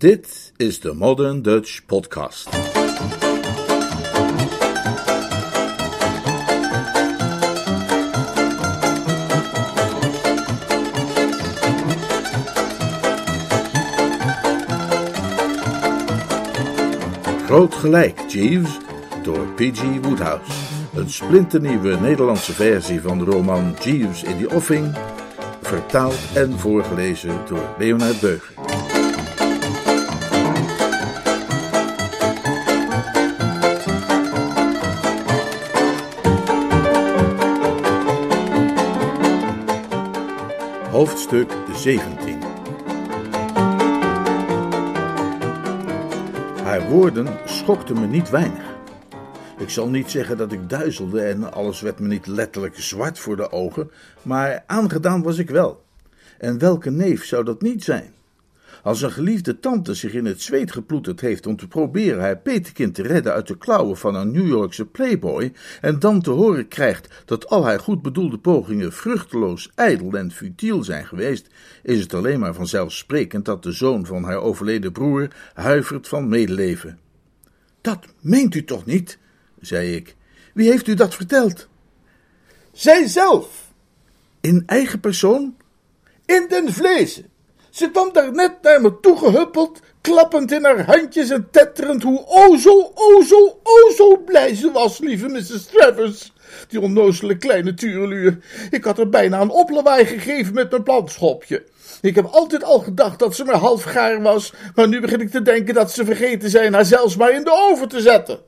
Dit is de Modern Dutch Podcast. Groot gelijk, Jeeves, door P.G. Woodhouse. Een splinternieuwe Nederlandse versie van de roman Jeeves in the Offing, vertaald en voorgelezen door Leonard Beuger. Hoofdstuk 17 Haar woorden schokten me niet weinig. Ik zal niet zeggen dat ik duizelde en alles werd me niet letterlijk zwart voor de ogen, maar aangedaan was ik wel. En welke neef zou dat niet zijn? Als een geliefde tante zich in het zweet geploeterd heeft om te proberen haar petekind te redden uit de klauwen van een New Yorkse playboy, en dan te horen krijgt dat al haar goed bedoelde pogingen vruchteloos, ijdel en futiel zijn geweest, is het alleen maar vanzelfsprekend dat de zoon van haar overleden broer huivert van medeleven. Dat meent u toch niet? zei ik. Wie heeft u dat verteld? Zij zelf. In eigen persoon? In den vlezen. Ze kwam daar net naar me toe gehuppeld, klappend in haar handjes en tetterend hoe o zo, o zo, o zo blij ze was, lieve Mrs. Travers. Die onnozele kleine tureluur. Ik had er bijna een oplawaai gegeven met mijn plantschopje. Ik heb altijd al gedacht dat ze maar half gaar was, maar nu begin ik te denken dat ze vergeten zijn haar zelfs maar in de oven te zetten.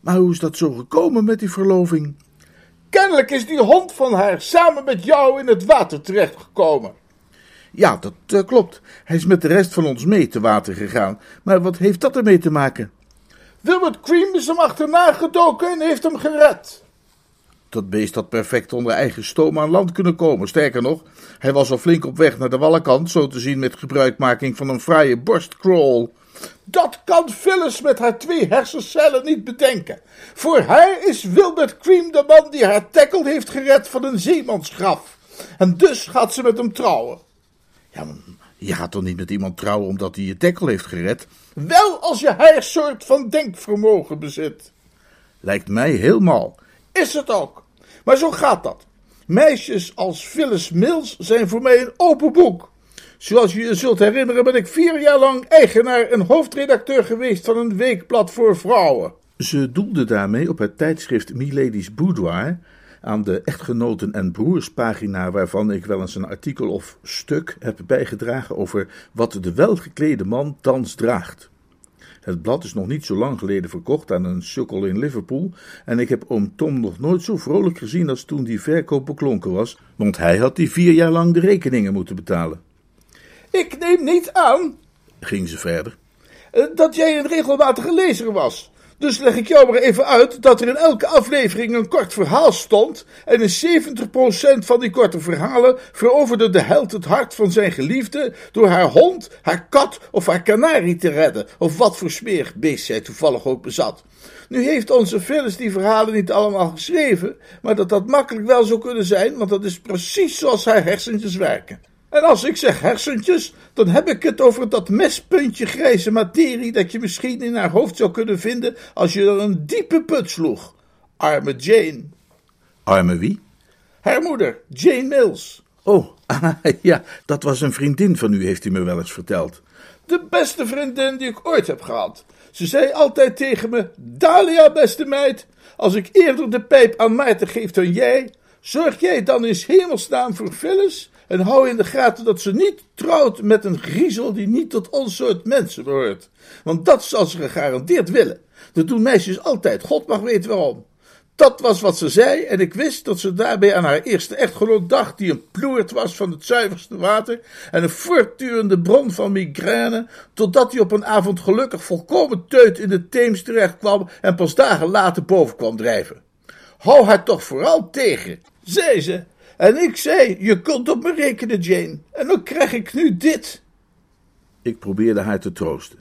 Maar hoe is dat zo gekomen met die verloving? Kennelijk is die hond van haar samen met jou in het water terechtgekomen. Ja, dat uh, klopt. Hij is met de rest van ons mee te water gegaan. Maar wat heeft dat ermee te maken? Wilbert Cream is hem achterna gedoken en heeft hem gered. Dat beest had perfect onder eigen stoom aan land kunnen komen. Sterker nog, hij was al flink op weg naar de wallenkant, zo te zien met gebruikmaking van een fraaie borstcrawl. Dat kan Phyllis met haar twee hersencellen niet bedenken. Voor haar is Wilbert Cream de man die haar tackle heeft gered van een zeemansgraf. En dus gaat ze met hem trouwen. Ja, je gaat toch niet met iemand trouwen omdat hij je tackle heeft gered? Wel als je haar soort van denkvermogen bezit. Lijkt mij helemaal. Is het ook. Maar zo gaat dat. Meisjes als Phyllis Mills zijn voor mij een open boek. Zoals je je zult herinneren ben ik vier jaar lang eigenaar en hoofdredacteur geweest van een weekblad voor vrouwen. Ze doelde daarmee op het tijdschrift Milady's Boudoir, aan de echtgenoten en broerspagina waarvan ik wel eens een artikel of stuk heb bijgedragen over wat de welgeklede man thans draagt. Het blad is nog niet zo lang geleden verkocht aan een sukkel in Liverpool en ik heb oom Tom nog nooit zo vrolijk gezien als toen die verkoop beklonken was, want hij had die vier jaar lang de rekeningen moeten betalen. Ik neem niet aan, ging ze verder, dat jij een regelmatige lezer was. Dus leg ik jou maar even uit dat er in elke aflevering een kort verhaal stond. En in 70% van die korte verhalen veroverde de held het hart van zijn geliefde. door haar hond, haar kat of haar kanarie te redden. Of wat voor smerig beest zij toevallig ook bezat. Nu heeft onze Phyllis die verhalen niet allemaal geschreven. maar dat dat makkelijk wel zou kunnen zijn, want dat is precies zoals haar hersentjes werken. En als ik zeg hersentjes, dan heb ik het over dat mespuntje grijze materie dat je misschien in haar hoofd zou kunnen vinden als je er een diepe put sloeg. Arme Jane. Arme wie? Haar moeder, Jane Mills. Oh, ah, ja, dat was een vriendin van u, heeft u me wel eens verteld. De beste vriendin die ik ooit heb gehad. Ze zei altijd tegen me: Dalia, beste meid, als ik eerder de pijp aan Maarten geef dan jij, zorg jij dan eens hemelsnaam voor Phyllis en hou in de gaten dat ze niet trouwt met een griezel die niet tot ons soort mensen behoort. Want dat zal ze gegarandeerd willen. Dat doen meisjes altijd, God mag weten waarom. Dat was wat ze zei, en ik wist dat ze daarbij aan haar eerste echtgenoot dacht, die een ploert was van het zuiverste water en een voortdurende bron van migraine, totdat hij op een avond gelukkig volkomen teut in de Theems terecht kwam en pas dagen later boven kwam drijven. Hou haar toch vooral tegen, zei ze, en ik zei: Je kunt op me rekenen, Jane. En dan krijg ik nu dit. Ik probeerde haar te troosten.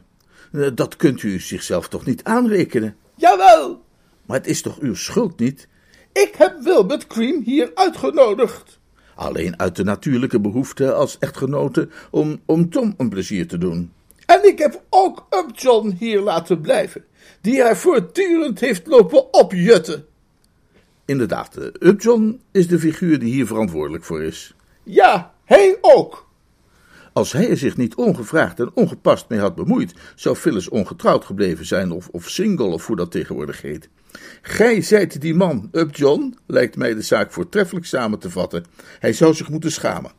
Eh, dat kunt u zichzelf toch niet aanrekenen? Jawel. Maar het is toch uw schuld niet? Ik heb Wilbert Cream hier uitgenodigd. Alleen uit de natuurlijke behoefte als echtgenote om, om Tom een plezier te doen. En ik heb ook Upjohn hier laten blijven, die hij voortdurend heeft lopen opjutten. Inderdaad, eh, Upjohn is de figuur die hier verantwoordelijk voor is. Ja, hij ook. Als hij er zich niet ongevraagd en ongepast mee had bemoeid, zou Phyllis ongetrouwd gebleven zijn, of, of single, of hoe dat tegenwoordig heet. Gij zijt die man, Upjohn, lijkt mij de zaak voortreffelijk samen te vatten. Hij zou zich moeten schamen.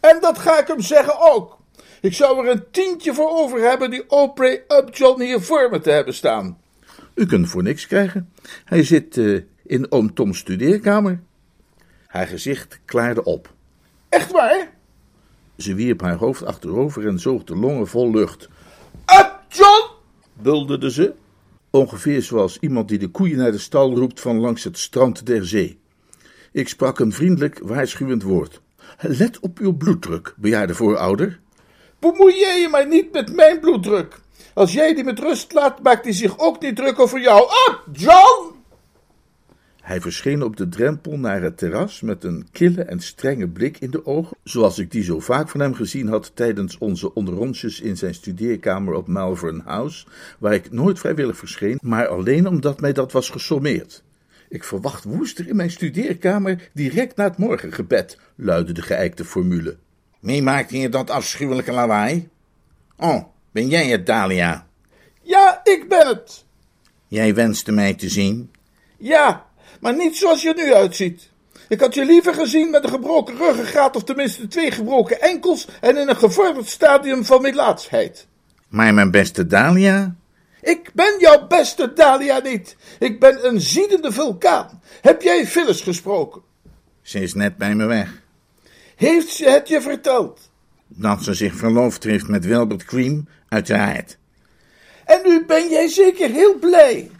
En dat ga ik hem zeggen ook. Ik zou er een tientje voor over hebben die Aubrey Upjohn hier voor me te hebben staan. U kunt voor niks krijgen. Hij zit uh, in oom Tom's studeerkamer. Haar gezicht klaarde op. Echt waar? Ze wierp haar hoofd achterover en zoog de longen vol lucht. Upjohn! bulderde ze. Ongeveer zoals iemand die de koeien naar de stal roept van langs het strand der zee. Ik sprak een vriendelijk, waarschuwend woord. Let op uw bloeddruk, bejaarde voorouder. Bemoei jij je maar niet met mijn bloeddruk. Als jij die met rust laat, maakt hij zich ook niet druk over jou. Up, John! Hij verscheen op de drempel naar het terras met een kille en strenge blik in de ogen, zoals ik die zo vaak van hem gezien had tijdens onze onderrondjes in zijn studeerkamer op Malvern House, waar ik nooit vrijwillig verscheen, maar alleen omdat mij dat was gesommeerd. Ik verwacht woester in mijn studeerkamer direct na het morgengebed, luidde de geëikte formule. Wie maakt hier dat afschuwelijke lawaai? Oh, ben jij het, Dahlia? Ja, ik ben het. Jij wenste mij te zien? Ja, maar niet zoals je er nu uitziet. Ik had je liever gezien met een gebroken ruggengraat of tenminste twee gebroken enkels en in een gevorderd stadium van middlaatsheid. Maar mijn beste Dahlia? Ik ben jouw beste Dahlia niet. Ik ben een ziedende vulkaan. Heb jij Phyllis gesproken? Ze is net bij me weg. Heeft ze het je verteld? Dat ze zich verloofd heeft met Wilbert Cream, uiteraard. En nu ben jij zeker heel blij.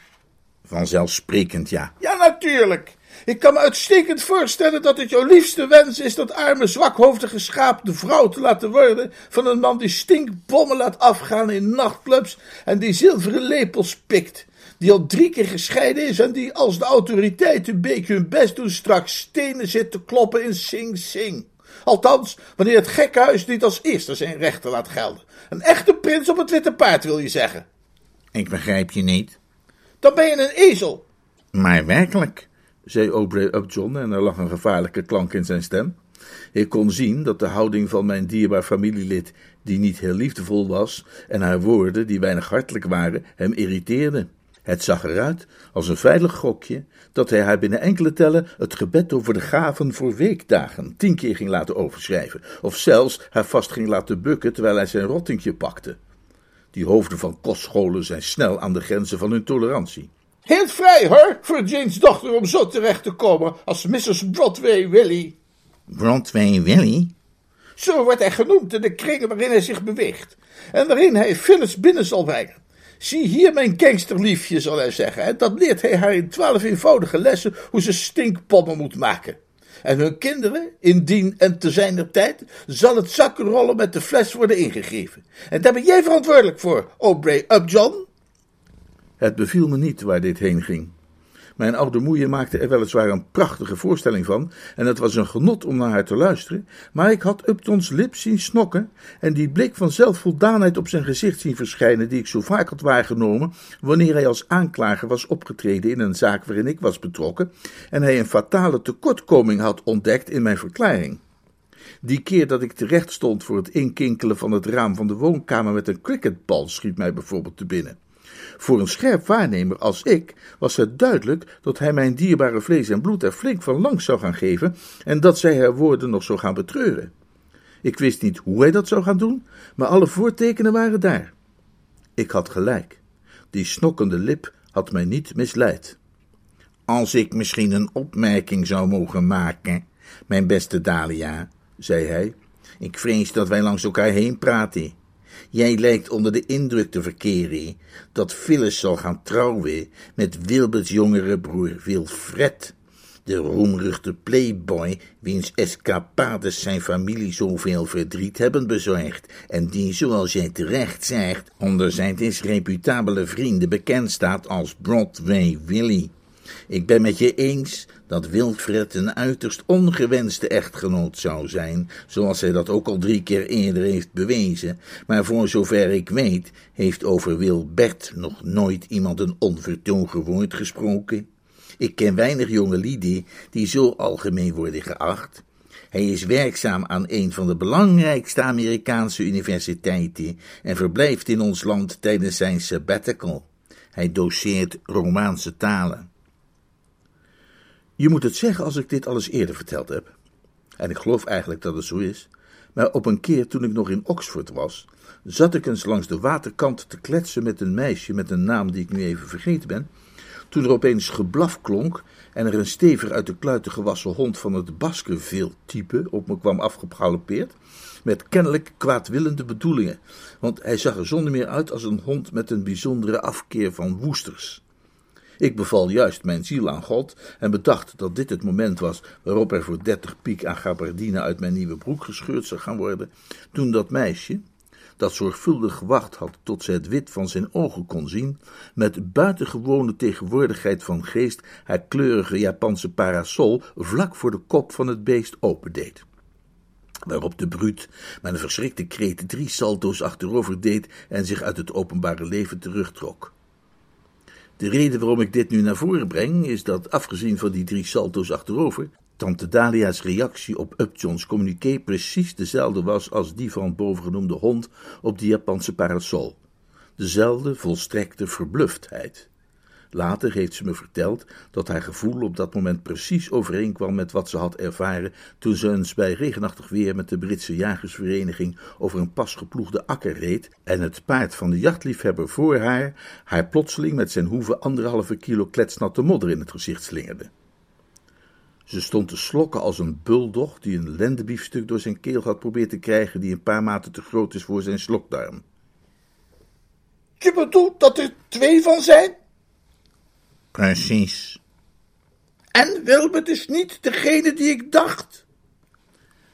Vanzelfsprekend, ja. Ja, natuurlijk. Ik kan me uitstekend voorstellen dat het jouw liefste wens is dat arme, zwakhoofdige schaap de vrouw te laten worden van een man die stinkbommen laat afgaan in nachtclubs en die zilveren lepels pikt. Die al drie keer gescheiden is en die als de autoriteiten een beetje hun best doen straks stenen zit te kloppen in Sing Sing. Althans, wanneer het gekkenhuis niet als eerste zijn rechten laat gelden. Een echte prins op het witte paard, wil je zeggen. Ik begrijp je niet. Dan ben je een ezel. Maar werkelijk, zei Aubrey Upjohn en er lag een gevaarlijke klank in zijn stem. Ik kon zien dat de houding van mijn dierbaar familielid, die niet heel liefdevol was, en haar woorden, die weinig hartelijk waren, hem irriteerden. Het zag eruit als een veilig gokje dat hij haar binnen enkele tellen het gebed over de gaven voor weekdagen tien keer ging laten overschrijven, of zelfs haar vast ging laten bukken terwijl hij zijn rottingje pakte. Die hoofden van kostscholen zijn snel aan de grenzen van hun tolerantie. Heel vrij hoor, voor Jane's dochter om zo terecht te komen als Mrs. Broadway Willy. Broadway Willy? Zo wordt hij genoemd in de kringen waarin hij zich beweegt. En waarin hij Phyllis binnen zal brengen. Zie hier mijn gangsterliefje, zal hij zeggen. En dat leert hij haar in twaalf eenvoudige lessen hoe ze stinkpommen moet maken. En hun kinderen, indien en te zijner tijd, zal het zakkenrollen met de fles worden ingegeven. En daar ben jij verantwoordelijk voor, Aubrey Upjohn. Het beviel me niet waar dit heen ging. Mijn oude moeie maakte er weliswaar een prachtige voorstelling van, en het was een genot om naar haar te luisteren, maar ik had Uptons lip zien snokken en die blik van zelfvoldaanheid op zijn gezicht zien verschijnen, die ik zo vaak had waargenomen wanneer hij als aanklager was opgetreden in een zaak waarin ik was betrokken, en hij een fatale tekortkoming had ontdekt in mijn verklaring. Die keer dat ik terecht stond voor het inkinkelen van het raam van de woonkamer met een cricketbal schiet mij bijvoorbeeld te binnen. Voor een scherp waarnemer als ik was het duidelijk dat hij mijn dierbare vlees en bloed er flink van langs zou gaan geven en dat zij haar woorden nog zou gaan betreuren. Ik wist niet hoe hij dat zou gaan doen, maar alle voortekenen waren daar. Ik had gelijk. Die snokkende lip had mij niet misleid. Als ik misschien een opmerking zou mogen maken, mijn beste Dahlia, zei hij, ik vrees dat wij langs elkaar heen praten. Jij lijkt onder de indruk te verkeren dat Phyllis zal gaan trouwen met Wilberts jongere broer Wilfred, de roemruchte playboy wiens escapades zijn familie zoveel verdriet hebben bezorgd en die, zoals jij terecht zegt, onder zijn disreputabele vrienden bekend staat als Broadway Willie. Ik ben met je eens dat Wilfred een uiterst ongewenste echtgenoot zou zijn, zoals hij dat ook al drie keer eerder heeft bewezen, maar voor zover ik weet, heeft over Wilbert nog nooit iemand een onvertogen woord gesproken. Ik ken weinig jonge lieden die zo algemeen worden geacht. Hij is werkzaam aan een van de belangrijkste Amerikaanse universiteiten en verblijft in ons land tijdens zijn sabbatical. Hij doseert Romaanse talen. Je moet het zeggen als ik dit alles eerder verteld heb. En ik geloof eigenlijk dat het zo is. Maar op een keer toen ik nog in Oxford was, zat ik eens langs de waterkant te kletsen met een meisje met een naam die ik nu even vergeten ben. Toen er opeens geblaf klonk en er een stevig uit de kluiten gewassen hond van het Baskerville-type op me kwam afgegalopeerd, met kennelijk kwaadwillende bedoelingen, want hij zag er zonder meer uit als een hond met een bijzondere afkeer van woesters. Ik beval juist mijn ziel aan God en bedacht dat dit het moment was waarop er voor dertig piek aan gabardine uit mijn nieuwe broek gescheurd zou gaan worden, toen dat meisje, dat zorgvuldig gewacht had tot ze het wit van zijn ogen kon zien, met buitengewone tegenwoordigheid van geest haar kleurige Japanse parasol vlak voor de kop van het beest opendeed. Waarop de bruut met een verschrikte kreet drie salto's achterover deed en zich uit het openbare leven terugtrok. De reden waarom ik dit nu naar voren breng, is dat afgezien van die drie salto's achterover, Tante Dalia's reactie op Upjohn's communiqué precies dezelfde was als die van bovengenoemde hond op die Japanse parasol. Dezelfde volstrekte verbluftheid. Later heeft ze me verteld dat haar gevoel op dat moment precies overeenkwam met wat ze had ervaren toen ze eens bij regenachtig weer met de Britse jagersvereniging over een pas geploegde akker reed en het paard van de jachtliefhebber voor haar haar plotseling met zijn hoeven anderhalve kilo kletsnatte modder in het gezicht slingerde. Ze stond te slokken als een buldog die een lendebiefstuk door zijn keel had proberen te krijgen die een paar maten te groot is voor zijn slokdarm. Je bedoelt dat er twee van zijn? Precies. En Wilbert is niet degene die ik dacht.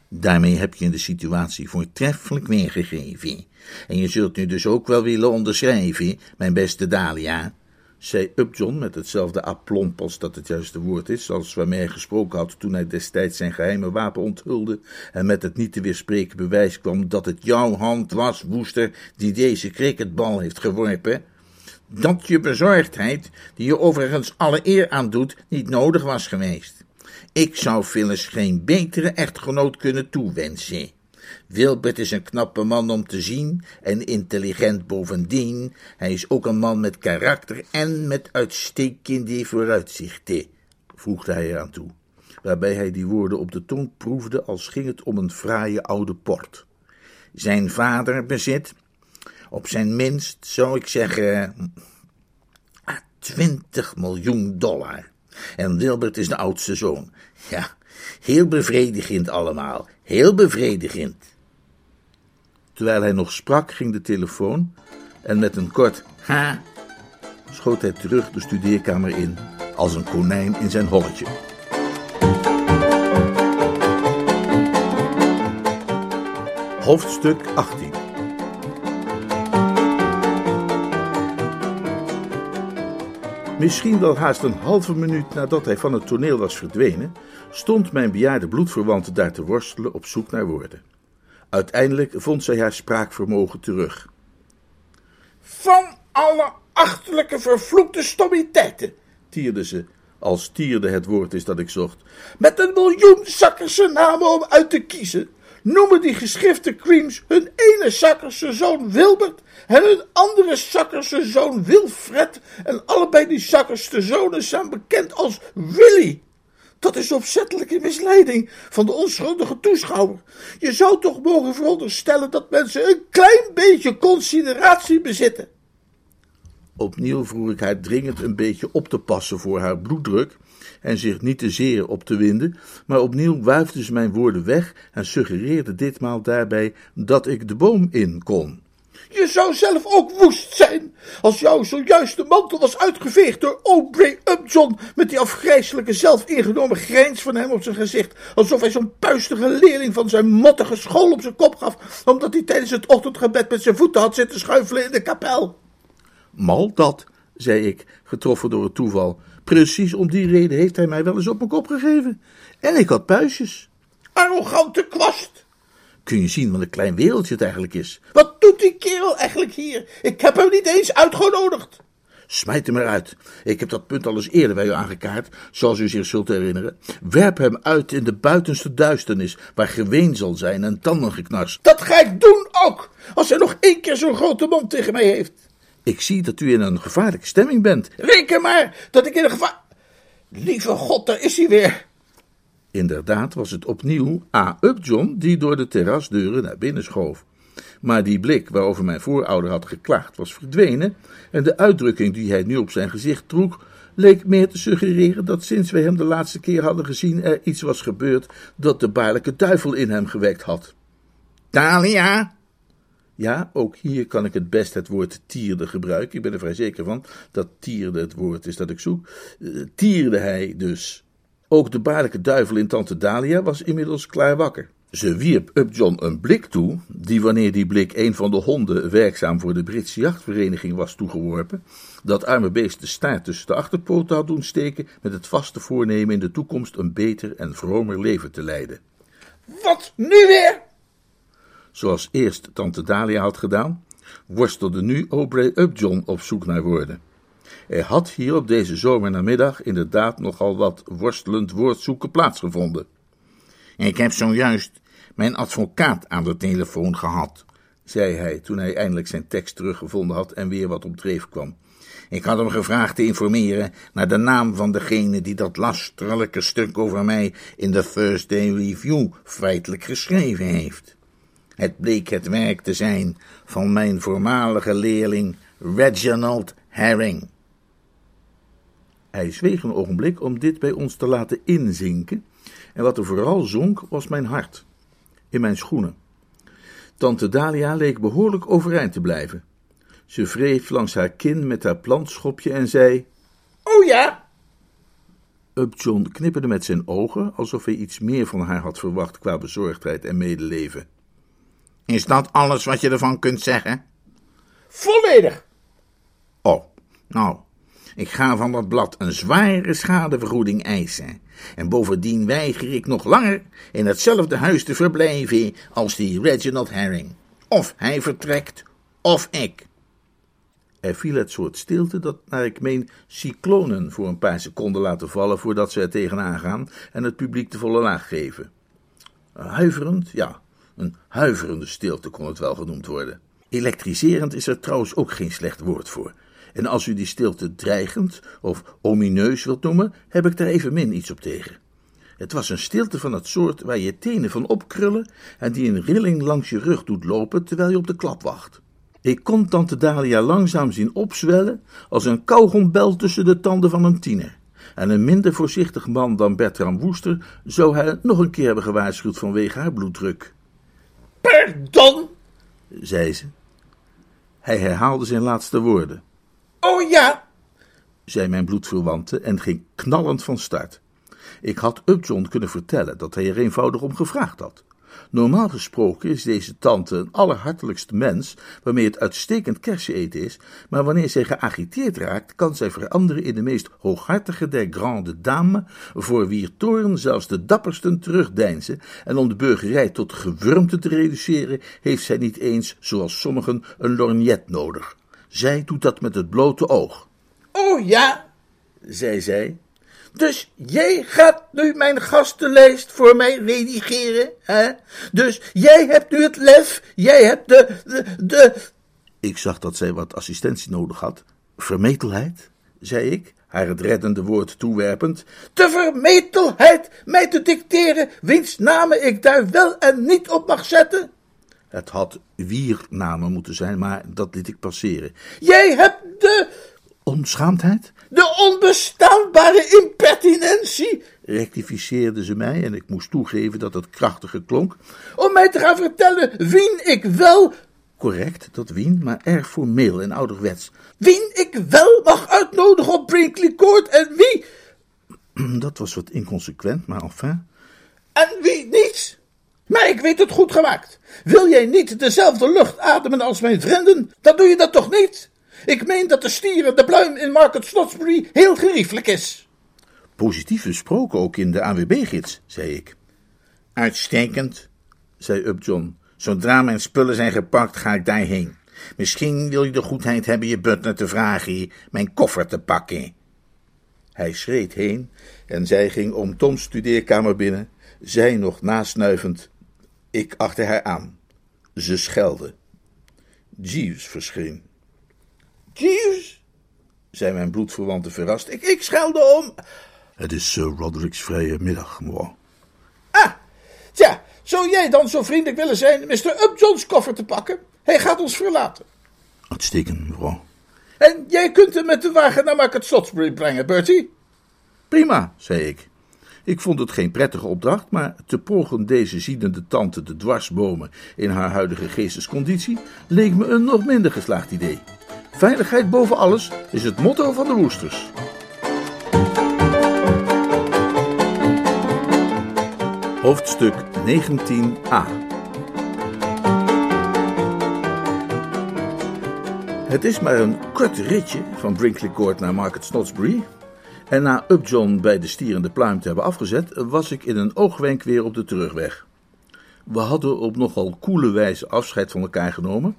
Daarmee heb je de situatie voortreffelijk weergegeven. En je zult nu dus ook wel willen onderschrijven, mijn beste Dahlia, zei Upjohn met hetzelfde aplomp als dat het juiste woord is, als waarmee hij gesproken had toen hij destijds zijn geheime wapen onthulde en met het niet te weerspreken bewijs kwam dat het jouw hand was, woester, die deze cricketbal heeft geworpen dat je bezorgdheid, die je overigens alle eer aandoet, niet nodig was geweest. Ik zou Phyllis geen betere echtgenoot kunnen toewensen. Wilbert is een knappe man om te zien en intelligent bovendien. Hij is ook een man met karakter en met uitstekende vooruitzichten, voegde hij eraan toe, waarbij hij die woorden op de tong proefde als ging het om een fraaie oude port. Zijn vader bezit, op zijn minst, zou ik zeggen, 20 miljoen dollar. En Wilbert is de oudste zoon. Ja, heel bevredigend allemaal, heel bevredigend. Terwijl hij nog sprak, ging de telefoon en met een kort ha schoot hij terug de studeerkamer in, als een konijn in zijn holletje. Hoofdstuk 18 Misschien wel haast een halve minuut nadat hij van het toneel was verdwenen, stond mijn bejaarde bloedverwante daar te worstelen op zoek naar woorden. Uiteindelijk vond zij haar spraakvermogen terug. Van alle achterlijke vervloekte stommiteiten, tierde ze, als tierde het woord is dat ik zocht. Met een miljoen zakkerse namen om uit te kiezen, noemen die geschrifte creams hun ene zakkerse zoon Wilbert en hun andere zakkerse zoon Wilfred en allebei die zakkerste zonen zijn bekend als Willy. Dat is opzettelijke misleiding van de onschuldige toeschouwer. Je zou toch mogen veronderstellen dat mensen een klein beetje consideratie bezitten. Opnieuw vroeg ik haar dringend een beetje op te passen voor haar bloeddruk en zich niet te zeer op te winden, maar opnieuw wuifde ze mijn woorden weg en suggereerde ditmaal daarbij dat ik de boom in kon. Je zou zelf ook woest zijn, als jouw zojuist de mantel was uitgeveegd door Aubrey Upjohn, met die afgrijselijke zelfingenomen grijns van hem op zijn gezicht, alsof hij zo'n puistige leerling van zijn mottige school op zijn kop gaf, omdat hij tijdens het ochtendgebed met zijn voeten had zitten schuifelen in de kapel. Mal dat, zei ik, getroffen door het toeval. Precies om die reden heeft hij mij wel eens op mijn kop gegeven. En ik had puistjes. Arrogante kwast! Kun je zien wat een klein wereldje het eigenlijk is? Wat doet die kerel eigenlijk hier? Ik heb hem niet eens uitgenodigd. Smijt hem eruit. Ik heb dat punt al eens eerder bij u aangekaart, zoals u zich zult herinneren. Werp hem uit in de buitenste duisternis, waar geween zal zijn en tandengeknars. Dat ga ik doen ook, als hij nog één keer zo'n grote mond tegen mij heeft. Ik zie dat u in een gevaarlijke stemming bent. Reken maar dat ik in een gevaar... Lieve god, daar is hij weer. Inderdaad was het opnieuw A. Upjohn die door de terrasdeuren naar binnen schoof. Maar die blik waarover mijn voorouder had geklaagd was verdwenen en de uitdrukking die hij nu op zijn gezicht droeg leek meer te suggereren dat sinds wij hem de laatste keer hadden gezien er iets was gebeurd dat de baarlijke duivel in hem gewekt had. Talia! Ja, ook hier kan ik het best het woord tierde gebruiken. Ik ben er vrij zeker van dat tierde het woord is dat ik zoek. Uh, tierde hij dus. Ook de baarlijke duivel in tante Dalia was inmiddels klaar wakker. Ze wierp Upjohn een blik toe, die wanneer die blik een van de honden werkzaam voor de Britse jachtvereniging was toegeworpen, dat arme beest de staart tussen de achterpoten had doen steken met het vaste voornemen in de toekomst een beter en vromer leven te leiden. Wat nu weer? Zoals eerst tante Dalia had gedaan, worstelde nu Aubrey Upjohn op zoek naar woorden. Er had hier op deze zomernamiddag inderdaad nogal wat worstelend woordzoeken plaatsgevonden. Ik heb zojuist mijn advocaat aan de telefoon gehad, zei hij toen hij eindelijk zijn tekst teruggevonden had en weer wat op dreef kwam. Ik had hem gevraagd te informeren naar de naam van degene die dat lasterlijke stuk over mij in de Thursday Review feitelijk geschreven heeft. Het bleek het werk te zijn van mijn voormalige leerling Reginald Herring. Hij zweeg een ogenblik om dit bij ons te laten inzinken, en wat er vooral zonk was mijn hart, in mijn schoenen. Tante Dalia leek behoorlijk overeind te blijven. Ze wreef langs haar kin met haar plantschopje en zei: Oh ja! Upjohn knipperde met zijn ogen, alsof hij iets meer van haar had verwacht qua bezorgdheid en medeleven. Is dat alles wat je ervan kunt zeggen? Volledig! Oh, nou, ik ga van dat blad een zware schadevergoeding eisen. En bovendien weiger ik nog langer in hetzelfde huis te verblijven als die Reginald Herring. Of hij vertrekt, of ik. Er viel het soort stilte dat, naar ik meen, cyclonen voor een paar seconden laten vallen voordat ze er tegenaan gaan en het publiek de volle laag geven. Huiverend, ja, een huiverende stilte kon het wel genoemd worden. Elektriserend is er trouwens ook geen slecht woord voor. En als u die stilte dreigend of omineus wilt noemen, heb ik daar evenmin iets op tegen. Het was een stilte van het soort waar je tenen van opkrullen en die een rilling langs je rug doet lopen terwijl je op de klap wacht. Ik kon tante Dalia langzaam zien opzwellen als een kauwgombel tussen de tanden van een tiener. En een minder voorzichtig man dan Bertram Woester zou hij nog een keer hebben gewaarschuwd vanwege haar bloeddruk. Pardon, zei ze. Hij herhaalde zijn laatste woorden. Oh ja, zei mijn bloedverwante en ging knallend van start. Ik had Upjohn kunnen vertellen dat hij er eenvoudig om gevraagd had. Normaal gesproken is deze tante een allerhartelijkst mens, waarmee het uitstekend kerseneten is, maar wanneer zij geagiteerd raakt, kan zij veranderen in de meest hooghartige der grande dames, voor wier toren zelfs de dappersten terugdeinzen, en om de burgerij tot gewurmte te reduceren, heeft zij niet eens, zoals sommigen, een lorgnet nodig. Zij doet dat met het blote oog. oh ja. Zei zij, Dus jij gaat nu mijn gastenlijst voor mij redigeren, hè? Dus jij hebt nu het lef, jij hebt de, de, de... Ik zag dat zij wat assistentie nodig had. Vermetelheid, zei ik, haar het reddende woord toewerpend. de vermetelheid mij te dicteren wiens namen ik daar wel en niet op mag zetten? Het had wiernamen moeten zijn, maar dat liet ik passeren. Jij hebt de, Onbeschaamdheid? de onbestaanbare impertinentie Rectificeerde ze mij en ik moest toegeven dat het krachtiger klonk. om mij te gaan vertellen wien ik wel, Correct, dat wien, maar erg formeel en ouderwets. wien ik wel mag uitnodigen op Brinkley Court en wie, Dat was wat inconsequent, maar enfin. en wie niet. Maar ik weet het goed gemaakt. Wil jij niet dezelfde lucht ademen als mijn vrienden, dan doe je dat toch niet? Ik meen dat de stieren de pluim in Market Snodsbury heel geriefelijk is. positief besproken, ook in de AWB-gids, zei ik. Uitstekend, zei Upjohn. Zodra mijn spullen zijn gepakt, ga ik daarheen. Misschien wil je de goedheid hebben je butler te vragen mijn koffer te pakken. Hij schreed heen en zij ging om Toms studeerkamer binnen, zij nog nasnuivend. Ik achter haar aan. Ze schelde. Jeeves verscheen. Jeeves? zei mijn bloedverwante verrast. Ik, ik schelde om. Het is Sir Roderick's vrije middag, mevrouw. Ah, tja, zou jij dan zo vriendelijk willen zijn Mr. Upjohn's koffer te pakken? Hij gaat ons verlaten. Uitstekend, mevrouw. En jij kunt hem met de wagen naar Market Salisbury brengen, Bertie? Prima, zei ik. Ik vond het geen prettige opdracht, maar te pogen deze ziedende tante de dwarsbomen in haar huidige geestesconditie leek me een nog minder geslaagd idee. Veiligheid boven alles is het motto van de Woesters. Hoofdstuk 19a Het is maar een kort ritje van Brinkley Court naar Market Snodsbury. En na Upjohn bij de stierende pluim te hebben afgezet, was ik in een oogwenk weer op de terugweg. We hadden op nogal koele wijze afscheid van elkaar genomen.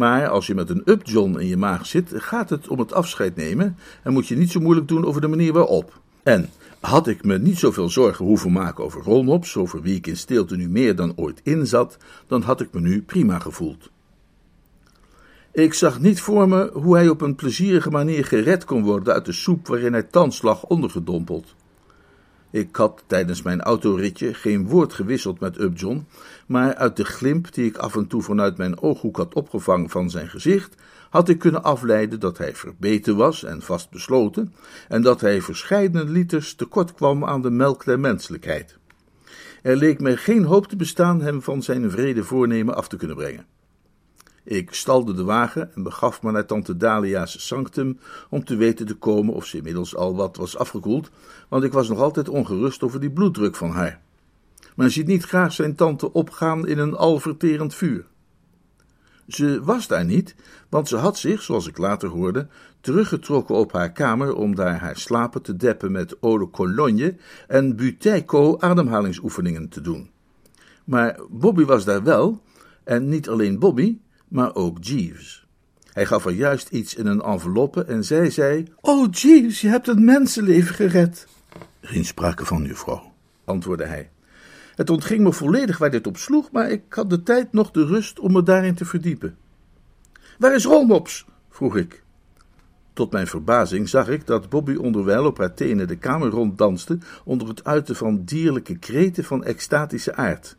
Maar als je met een Upjohn in je maag zit, gaat het om het afscheid nemen en moet je niet zo moeilijk doen over de manier waarop. En had ik me niet zoveel zorgen hoeven maken over Rolmops, over wie ik in stilte nu meer dan ooit inzat, dan had ik me nu prima gevoeld. Ik zag niet voor me hoe hij op een plezierige manier gered kon worden uit de soep waarin hij thans lag ondergedompeld. Ik had tijdens mijn autoritje geen woord gewisseld met Upjohn, maar uit de glimp die ik af en toe vanuit mijn ooghoek had opgevangen van zijn gezicht, had ik kunnen afleiden dat hij verbeten was en vastbesloten, en dat hij verscheidene liters tekort kwam aan de melk der menselijkheid. Er leek mij geen hoop te bestaan hem van zijn vrede voornemen af te kunnen brengen. Ik stalde de wagen en begaf me naar tante Dalia's sanctum om te weten te komen of ze inmiddels al wat was afgekoeld, want ik was nog altijd ongerust over die bloeddruk van haar. Men ziet niet graag zijn tante opgaan in een alverterend vuur. Ze was daar niet, want ze had zich, zoals ik later hoorde, teruggetrokken op haar kamer om daar haar slapen te deppen met eau de cologne en buteiko ademhalingsoefeningen te doen. Maar Bobby was daar wel, en niet alleen Bobby, maar ook Jeeves. Hij gaf er juist iets in een enveloppe en zij zei: Oh, Jeeves, je hebt een mensenleven gered. Geen sprake van, juffrouw, antwoordde hij. Het ontging me volledig waar dit op sloeg, maar ik had de tijd nog de rust om me daarin te verdiepen. Waar is Rolmops? vroeg ik. Tot mijn verbazing zag ik dat Bobby onderwijl op haar tenen de kamer ronddanste onder het uiten van dierlijke kreten van extatische aard.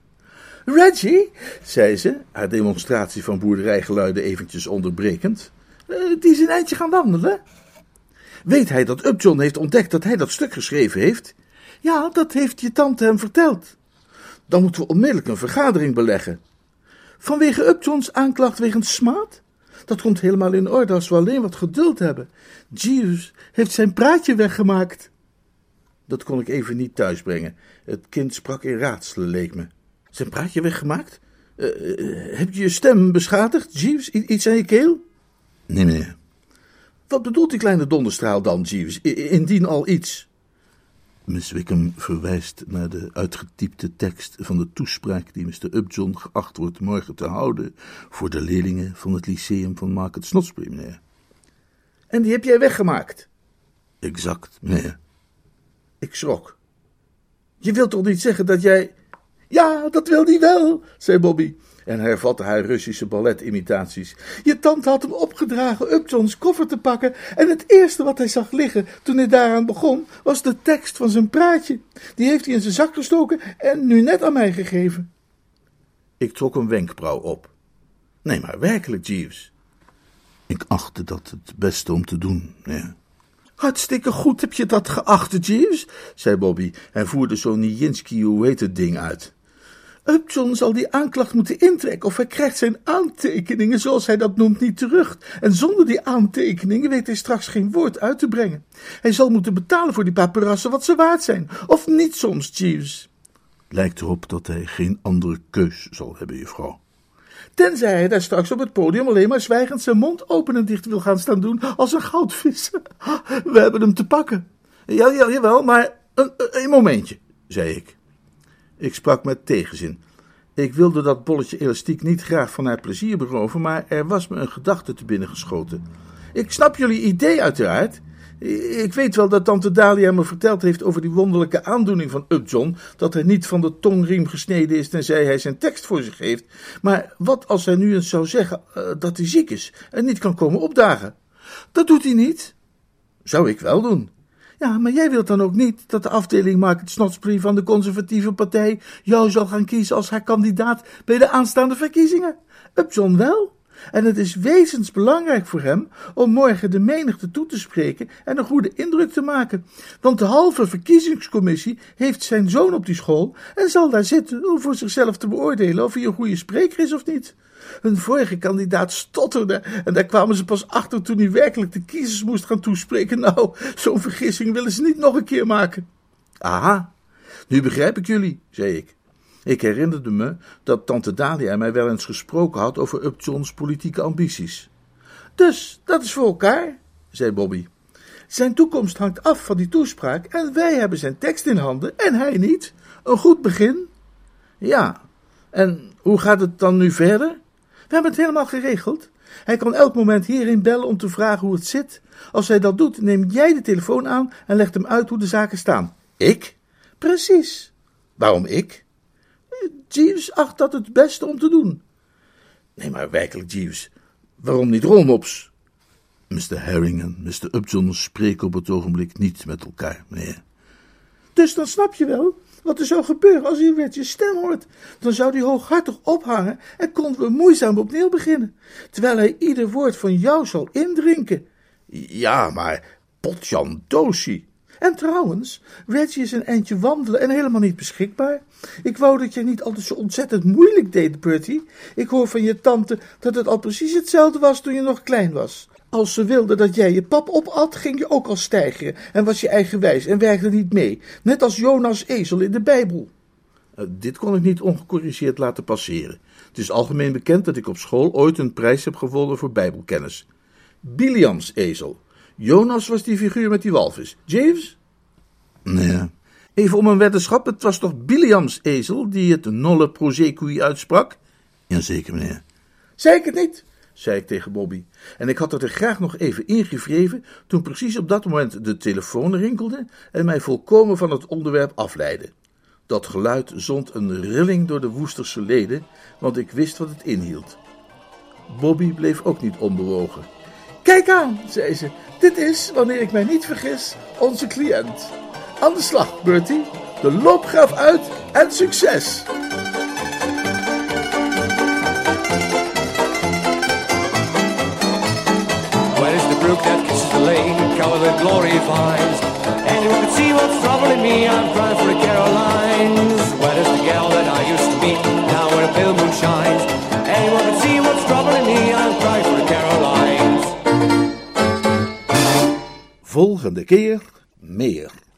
Reggie, zei ze, haar demonstratie van boerderijgeluiden eventjes onderbrekend, uh, die is een eindje gaan wandelen. Weet hij dat Upjohn heeft ontdekt dat hij dat stuk geschreven heeft? Ja, dat heeft je tante hem verteld. Dan moeten we onmiddellijk een vergadering beleggen. Vanwege Upjohn's aanklacht wegens smaad? Dat komt helemaal in orde als we alleen wat geduld hebben. Jeeves heeft zijn praatje weggemaakt. Dat kon ik even niet thuisbrengen. Het kind sprak in raadselen, leek me. Zijn praatje weggemaakt? Uh, heb je je stem beschadigd, Jeeves? iets aan je keel? Nee, meneer. Wat bedoelt die kleine donderstraal dan, Jeeves? Indien al iets. Miss Wickham verwijst naar de uitgetypte tekst van de toespraak die Mr. Upjohn geacht wordt morgen te houden voor de leerlingen van het lyceum van Market Snodsbury, meneer. En die heb jij weggemaakt? Exact, meneer. Ik schrok. Je wilt toch niet zeggen dat jij... Ja, dat wil hij wel, zei Bobby en hervatte haar Russische balletimitaties. Je tante had hem opgedragen Upjohn's koffer te pakken en het eerste wat hij zag liggen toen hij daaraan begon, was de tekst van zijn praatje. Die heeft hij in zijn zak gestoken en nu net aan mij gegeven. Ik trok een wenkbrauw op. Nee, maar werkelijk, Jeeves. Ik achtte dat het beste om te doen, ja. Hartstikke goed heb je dat geacht, Jeeves, zei Bobby en voerde zo'n Nijinsky hoe heet het ding uit. Upjohn zal die aanklacht moeten intrekken of hij krijgt zijn aantekeningen, zoals hij dat noemt, niet terug. En zonder die aantekeningen weet hij straks geen woord uit te brengen. Hij zal moeten betalen voor die paperassen wat ze waard zijn. Of niet soms, Jeeves. Lijkt erop dat hij geen andere keus zal hebben, juffrouw. Tenzij hij daar straks op het podium alleen maar zwijgend zijn mond open en dicht wil gaan staan doen als een goudvis. We hebben hem te pakken. Ja, ja, jawel, maar Een, een momentje, zei ik. Ik sprak met tegenzin. Ik wilde dat bolletje elastiek niet graag van haar plezier beroven, maar er was me een gedachte te binnen geschoten. Ik snap jullie idee uiteraard. Ik weet wel dat tante Dalia me verteld heeft over die wonderlijke aandoening van Upjohn, dat hij niet van de tongriem gesneden is tenzij hij zijn tekst voor zich heeft. Maar wat als hij nu eens zou zeggen uh, dat hij ziek is en niet kan komen opdagen? Dat doet hij niet. Zou ik wel doen. Ja, maar jij wilt dan ook niet dat de afdeling Market Snotsbury van de conservatieve partij jou zal gaan kiezen als haar kandidaat bij de aanstaande verkiezingen. Upjohn wel. En het is wezensbelangrijk voor hem om morgen de menigte toe te spreken en een goede indruk te maken. Want de halve verkiezingscommissie heeft zijn zoon op die school en zal daar zitten om voor zichzelf te beoordelen of hij een goede spreker is of niet. Een vorige kandidaat stotterde en daar kwamen ze pas achter toen hij werkelijk de kiezers moest gaan toespreken. Nou, zo'n vergissing willen ze niet nog een keer maken. Aha, nu begrijp ik jullie, zei ik. Ik herinnerde me dat tante Dalia mij wel eens gesproken had over Upjohn's politieke ambities. Dus, dat is voor elkaar, zei Bobby. Zijn toekomst hangt af van die toespraak en wij hebben zijn tekst in handen en hij niet. Een goed begin. Ja, en hoe gaat het dan nu verder? We hebben het helemaal geregeld. Hij kan elk moment hierin bellen om te vragen hoe het zit. Als hij dat doet, neem jij de telefoon aan en legt hem uit hoe de zaken staan. Ik? Precies. Waarom ik? Jeeves acht dat het beste om te doen. Nee, maar werkelijk, Jeeves. Waarom niet Rolmops? Mr. Herring en Mr. Upjohn spreken op het ogenblik niet met elkaar, meneer. Dus dan snap je wel wat er zou gebeuren als hij weer je stem hoort. Dan zou hij hooghartig ophangen en konden we moeizaam opnieuw beginnen. Terwijl hij ieder woord van jou zal indrinken. Ja, maar Potjan Dosi. En trouwens, Reggie is een eindje wandelen en helemaal niet beschikbaar. Ik wou dat jij niet altijd zo ontzettend moeilijk deed, Bertie. Ik hoor van je tante dat het al precies hetzelfde was toen je nog klein was. Als ze wilde dat jij je pap opat, ging je ook al stijgeren en was je eigenwijs en werkte niet mee, net als Jonas ezel in de Bijbel. Uh, dit kon ik niet ongecorrigeerd laten passeren. Het is algemeen bekend dat ik op school ooit een prijs heb gewonnen voor bijbelkennis. Biliams ezel. Jonas was die figuur met die walvis. James? Nee. Even om een weddenschap, het was toch Biliams ezel die het nolle prosecui uitsprak? Jazeker, meneer. Zeker niet, zei ik tegen Bobby. En ik had het er graag nog even ingevreven toen precies op dat moment de telefoon rinkelde en mij volkomen van het onderwerp afleidde. Dat geluid zond een rilling door de Woesterse leden, want ik wist wat het inhield. Bobby bleef ook niet onbewogen. Kijk aan, zei ze, dit is, wanneer ik mij niet vergis, onze cliënt. Aan de slag, Bertie. De loopgraaf uit en succes! Where is the brook that kisses the lane, covered with glory vines? Anyone can see what's troubling me, I'm crying for the Carolines. Where is the gal that I used to meet, now where the pale moon shines? Anyone can see what's troubling Volgende keer meer.